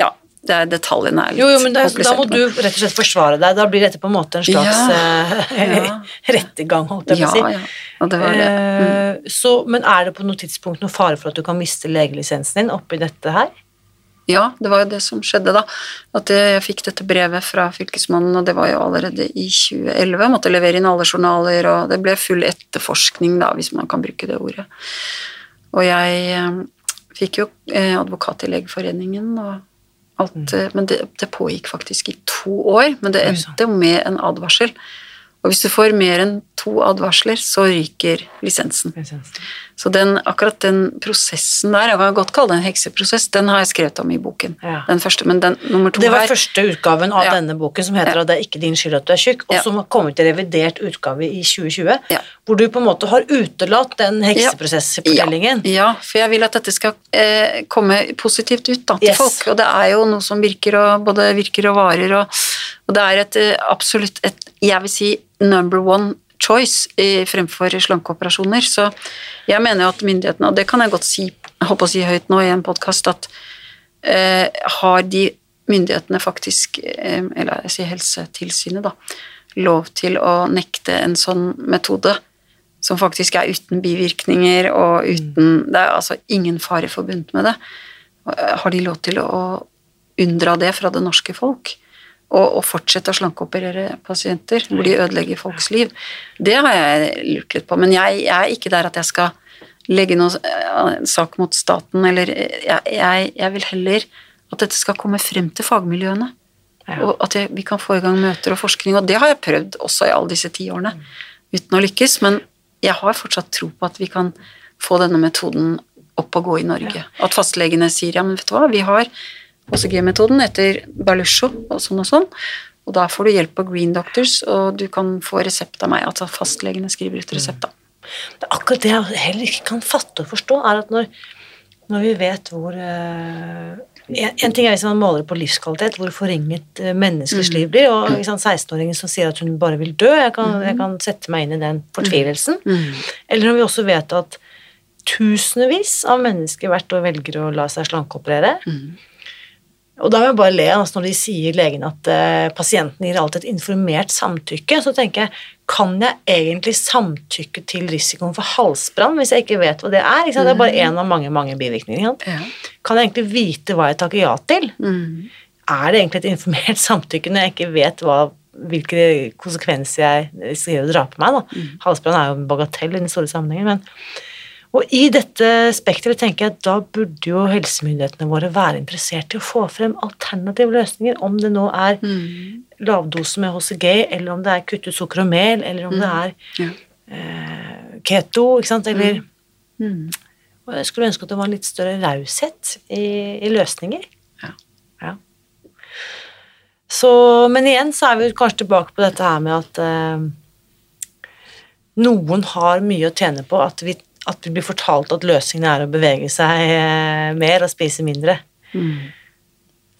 Ja, det er detaljene er litt Jo, jo, men det, da må du rett og slett forsvare deg. Da blir dette på en måte en slags Ja, eh, ja. [laughs] rettergang, holdt jeg på Ja, å si. ja. Og det var det. Mm. Så, men er det på noe tidspunkt noe fare for at du kan miste legelisensen din oppi dette her? Ja, det var jo det som skjedde da. At jeg fikk dette brevet fra fylkesmannen, og det var jo allerede i 2011. Jeg måtte levere inn alle journaler, og det ble full etterforskning, da, hvis man kan bruke det ordet. Og jeg eh, fikk jo eh, advokat i Legeforeningen, og alt, mm. men det, det pågikk faktisk i to år. Men det endte jo med en advarsel. Og hvis du får mer enn to advarsler, så ryker lisensen. Så den, akkurat den prosessen der, jeg kan godt kalle det en hekseprosess, den har jeg skrevet om i boken. Ja. Den første, men den nummer to Det var her første utgaven av Ja. denne boken som heter Ja. at det er ikke din skyld at du er tjukk, og som har kommet i revidert utgave i 2020, Ja. hvor du på en måte har utelatt den hekseprosessfortellingen. Ja, ja, for jeg vil at dette skal eh, komme positivt ut da, til Yes. folk. Og det er jo noe som virker og både virker og varer, og, og det er et eh, absolutt et, jeg vil si, number one choice i, fremfor slankeoperasjoner. Så jeg mener jo at myndighetene, og det kan jeg godt si, jeg holdt å si høyt nå i en podkast, at eh, har de myndighetene faktisk, eh, eller jeg sier Helsetilsynet, da, lov til å nekte en sånn metode som faktisk er uten bivirkninger og uten Det er altså ingen fare forbundet med det. Har de lov til å unndra det fra det norske folk? Og, og fortsette å slankeoperere pasienter hvor de ødelegger folks liv? Det har jeg lurt litt på. Men jeg, jeg er ikke der at jeg skal legge noen eh, sak mot staten, eller jeg, jeg, jeg vil heller at dette skal komme frem til fagmiljøene. Ja. Og at jeg, vi kan få i gang møter og forskning. Og det har jeg prøvd også i alle disse ti årene, uten å lykkes. Men jeg har fortsatt tro på at vi kan få denne metoden opp og gå i Norge. At fastlegene sier ja, men vet du hva, vi har OCG-metoden etter Balusho og sånn og sånn. Og da får du hjelp av Green Doctors, og du kan få resept av meg. Altså fastlegene skriver ut resept, da. Det er akkurat det jeg heller ikke kan fatte og forstå, er at når, når vi vet hvor uh, en, en ting er hvis man måler på livskvalitet, hvor forringet eh, menneskers liv blir, og ikke 16-åringen som sier at hun bare vil dø, jeg kan, jeg kan sette meg inn i den fortvilelsen. Eller når vi også vet at tusenvis av mennesker hvert år velger å la seg slankeoperere. Og da må jeg bare le altså når de sier legen at eh, pasienten gir alltid et informert samtykke. Så tenker jeg, kan jeg egentlig samtykke til risikoen for halsbrann hvis jeg ikke vet hva det er? Ikke sant? Det er bare én av mange mange bivirkninger. Ja. Kan jeg egentlig vite hva jeg takker ja til? Mm. Er det egentlig et informert [laughs] samtykke når jeg ikke vet hva, hvilke konsekvenser jeg risikerer å dra på meg? Da? Halsbrann er jo en bagatell i den store sammenhengen. men og i dette spekteret tenker jeg at da burde jo helsemyndighetene våre være interessert i å få frem alternative løsninger, om det nå er lavdose med HCG, eller om det er kuttet ut sukker og mel, eller om det er Ja. eh, keto, ikke sant, eller Mm. Og jeg skulle ønske at det var en litt større raushet i, i løsninger. Ja. Ja. Så, men igjen så er vi kanskje tilbake på dette her med at eh, noen har mye å tjene på at vi, at vi blir fortalt at løsningen er å bevege seg eh, mer og spise mindre. Mm.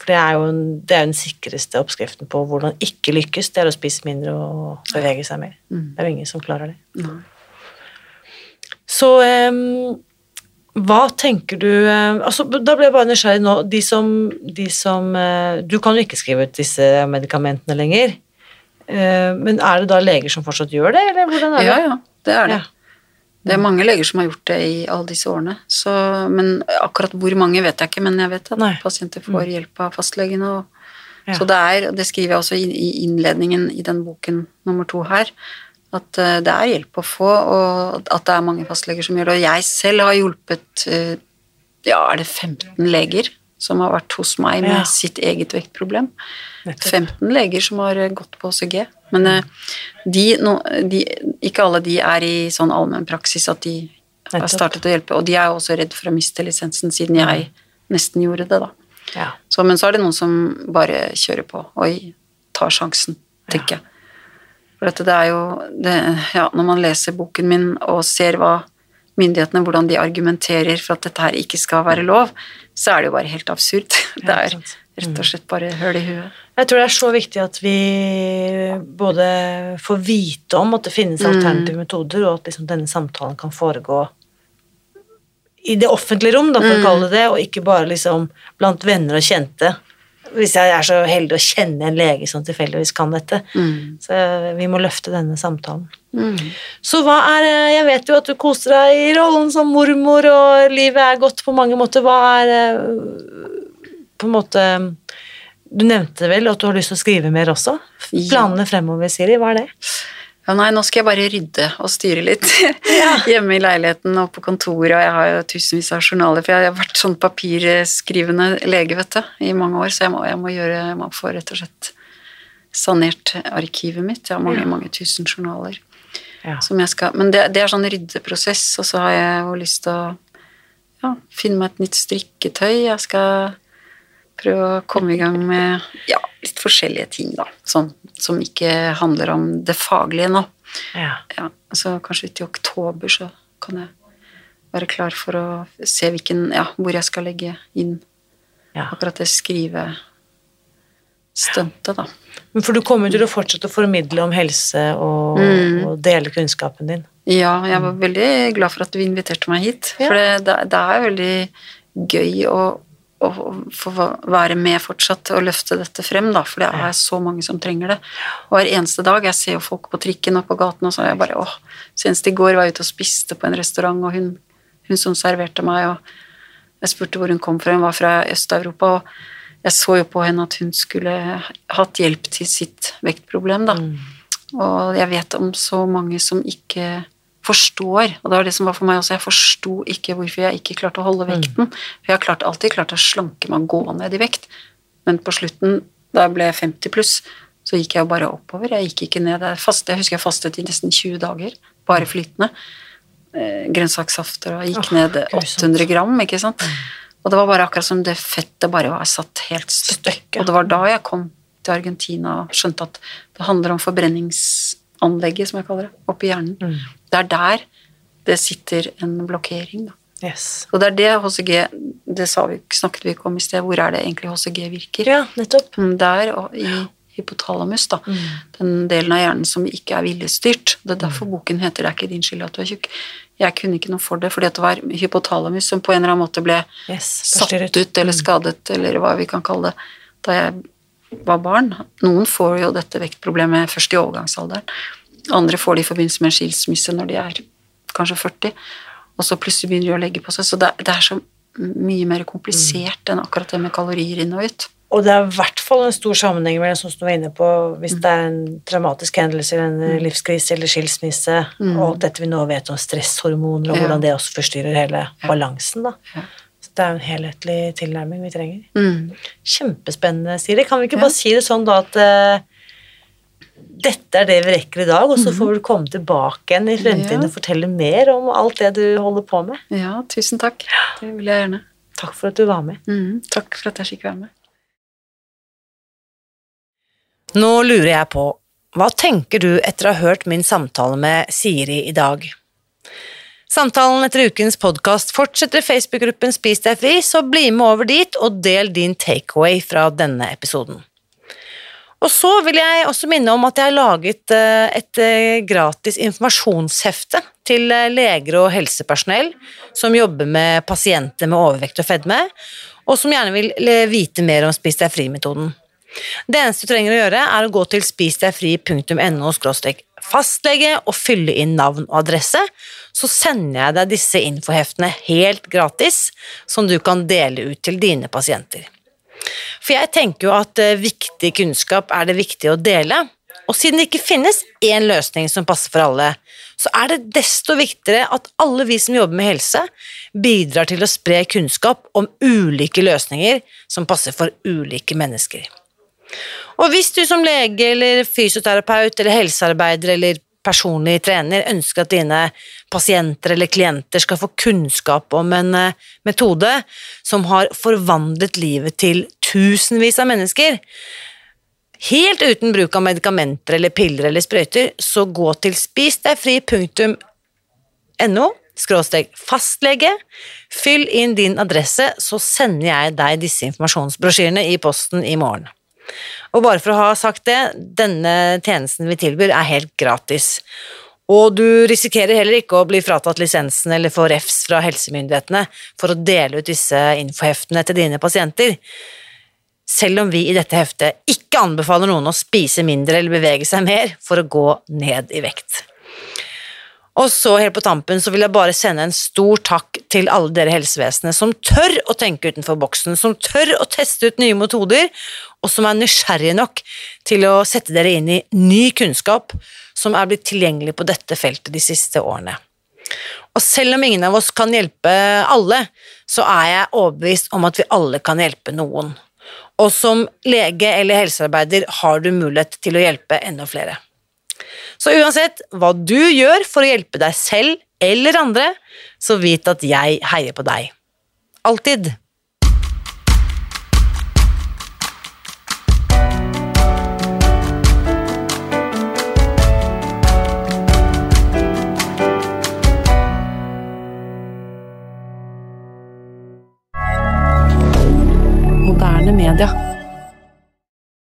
For det er jo en, det er den sikreste oppskriften på hvordan ikke lykkes, det er å spise mindre og bevege seg mer. Mm. Det er jo ingen som klarer det. Mm. Så um, Hva tenker du altså, Da ble jeg bare nysgjerrig nå. De som, de som uh, Du kan jo ikke skrive ut disse medikamentene lenger. Uh, Men er det da leger som fortsatt gjør det, eller hvordan er det? Ja, ja, det er det. Ja. Det er mange leger som har gjort det i alle disse årene. Så, men akkurat hvor mange vet jeg ikke, men jeg vet at Nei. pasienter får hjelp av fastlegene. Og, Ja. Så det er, og det skriver jeg også i, i innledningen i den boken nummer to her, at eh, det er hjelp å få, og at det er mange fastleger som gjør det. Og jeg selv har hjulpet eh, ja, er det 15 leger som har vært hos meg med Ja. sitt eget vektproblem. Nettopp. 15 leger som har eh, gått på OCG. Men eh, de, no, de, ikke alle de er i sånn allmennpraksis at de har startet å hjelpe, og de er også redd for å miste lisensen, siden jeg nesten gjorde det, da. Ja. Så, men så er det noen som bare kjører på. og tar sjansen, tenker jeg. For dette, det er jo det, Ja, når man leser boken min og ser hva myndighetene, hvordan de argumenterer for at dette her ikke skal være lov, så er det jo bare helt absurd. [laughs] Det er rett og slett bare høl i huet. Jeg tror det er så viktig at vi både får vite om at det finnes alternative metoder, og at liksom denne samtalen kan foregå i det offentlige rom, da, for å kalle det det, og ikke bare liksom blant venner og kjente. Hvis jeg er så heldig å kjenne en lege som tilfeldigvis kan dette. Så vi må løfte denne samtalen. Så hva er Jeg vet jo at du koser deg i rollen som mormor, og livet er godt på mange måter. Hva er eh, på en måte Du nevnte vel at du har lyst til å skrive mer også? Planene fremover, Siri, hva er det? Ja, nei, nå skal jeg bare rydde og styre litt [laughs] [laughs] hjemme i leiligheten og på kontoret, og jeg har jo tusenvis av journaler, for jeg har vært sånn papirskrivende lege, vet du, i mange år, så jeg må, jeg må gjøre, jeg må få rett og slett sanert arkivet mitt. Jeg har mange, mange tusen journaler Ja. som jeg skal Men det, det er sånn ryddeprosess, og så har jeg jo lyst til å ja, finne meg et nytt strikketøy. Jeg skal prøve å komme i gang med ja, litt forskjellige ting, da. Sånn, som ikke handler om det faglige nå. Ja. Ja, så kanskje ut i oktober så kan jeg være klar for å se hvilken, ja, hvor jeg skal legge inn ja. akkurat det skrivestuntet, da. Men For du kommer til å fortsette å formidle om helse og, Mm. og dele kunnskapen din. Ja, jeg var veldig glad for at du inviterte meg hit. For det, det, det er veldig gøy å, å, få være med fortsatt og løfte dette frem, da, for det er så mange som trenger det. Og hver eneste dag, jeg ser jo folk på trikken og på gaten, og så er jeg bare åh, Senest i går var jeg ute og spiste på en restaurant, og hun, hun som serverte meg, og jeg spurte hvor hun kom fra, hun var fra Øst-Europa, og jeg så jo på henne at hun skulle hatt hjelp til sitt vektproblem, da. Og jeg vet om så mange som ikke forstår, og det var det som var for meg også, jeg forsto ikke hvorfor jeg ikke klarte å holde vekten. For jeg har klart, alltid klart å slanke meg og gå ned i vekt, men på slutten, da jeg ble 50 pluss, så gikk jeg bare oppover, jeg gikk ikke ned. Jeg, fast, jeg husker jeg fastet i nesten 20 dager, bare flytende. Eh, grønnsakssafter og gikk oh, ned 800 gram, ikke sant. Og det var bare akkurat som det fettet bare var satt helt støkk. Og det var da jeg kom til Argentina og skjønte at det handler om forbrenningsanlegget, som jeg kaller det, oppi hjernen. Mm. Det er der det sitter en blokkering, da. Yes. Og det er det HCG Det sa vi, snakket vi ikke om i sted. Hvor er det egentlig HCG virker? Ja, nettopp. Mm, Der og i hypotalamus, da. Den delen av hjernen som ikke er viljestyrt. Det er derfor boken heter 'Det er ikke din skyld at du er tjukk'. Jeg kunne ikke noe for det, fordi det var hypotalamus som på en eller annen måte ble Yes, satt ut eller skadet, eller hva vi kan kalle det, da jeg var barn. Noen får jo dette vektproblemet først i overgangsalderen. Andre får det i forbindelse med en skilsmisse når de er kanskje 40, og så plutselig begynner de å legge på seg. Så det, det er så mye mer komplisert enn akkurat det med kalorier inn og ut. Og det er i hvert fall en stor sammenheng med det som du var inne på, hvis det er en traumatisk hendelse eller en livskrise eller skilsmisse, og alt dette vi nå vet om stresshormoner og Ja. hvordan det også forstyrrer hele balansen. da. Ja. Det er en helhetlig tilnærming vi trenger. Mm. Kjempespennende, Siri. Kan vi ikke Ja. bare si det sånn da at uh, dette er det vi rekker i dag, og så får du komme tilbake igjen i fremtiden Mhm. Ja. og fortelle mer om alt det du holder på med. Ja, tusen takk. Det vil jeg gjerne. Takk for at du var med. Mm. Takk for at jeg fikk være med. Nå lurer jeg på, hva tenker du etter å ha hørt min samtale med Siri i dag? Samtalen etter ukens podkast fortsetter i Facebook-gruppen Spis deg fri, så bli med over dit og del din takeaway fra denne episoden. Og så vil jeg også minne om at jeg har laget eh, et eh, gratis informasjonshefte til eh, leger og helsepersonell som jobber med pasienter med overvekt og fedme, og som gjerne vil vite mer om Spis deg fri-metoden. Det eneste du trenger å gjøre, er å gå til spisdegfri.no fastlege og fylle inn navn og adresse, så sender jeg deg disse infoheftene helt gratis, som du kan dele ut til dine pasienter. For jeg tenker jo at eh, viktig kunnskap er det viktig å dele, og siden det ikke finnes én løsning som passer for alle, så er det desto viktigere at alle vi som jobber med helse, bidrar til å spre kunnskap om ulike løsninger som passer for ulike mennesker. Og hvis du som lege eller fysioterapeut eller helsearbeider eller personlig trener ønsker at dine pasienter eller klienter skal få kunnskap om en eh, metode som har forvandlet livet til tusenvis av mennesker, helt uten bruk av medikamenter eller piller eller sprøyter, så gå til spisdegfri.no fastlege. Fyll inn din adresse, så sender jeg deg disse informasjonsbrosjyrene i posten i morgen. Og bare for å ha sagt det, denne tjenesten vi tilbyr er helt gratis. Og du risikerer heller ikke å bli fratatt lisensen eller få refs fra helsemyndighetene for å dele ut disse infoheftene til dine pasienter. Selv om vi i dette heftet ikke anbefaler noen å spise mindre eller bevege seg mer for å gå ned i vekt. Og så helt på tampen så vil jeg bare sende en stor takk til alle dere helsevesenet som tør å tenke utenfor boksen, som tør å teste ut nye metoder, og som er nysgjerrige nok til å sette dere inn i ny kunnskap som er blitt tilgjengelig på dette feltet de siste årene. Og selv om ingen av oss kan hjelpe alle, så er jeg overbevist om at vi alle kan hjelpe noen. Og som lege eller helsearbeider har du mulighet til å hjelpe enda flere. Så uansett hva du gjør for å hjelpe deg selv eller andre, så vit at jeg heier på deg. Alltid. Media.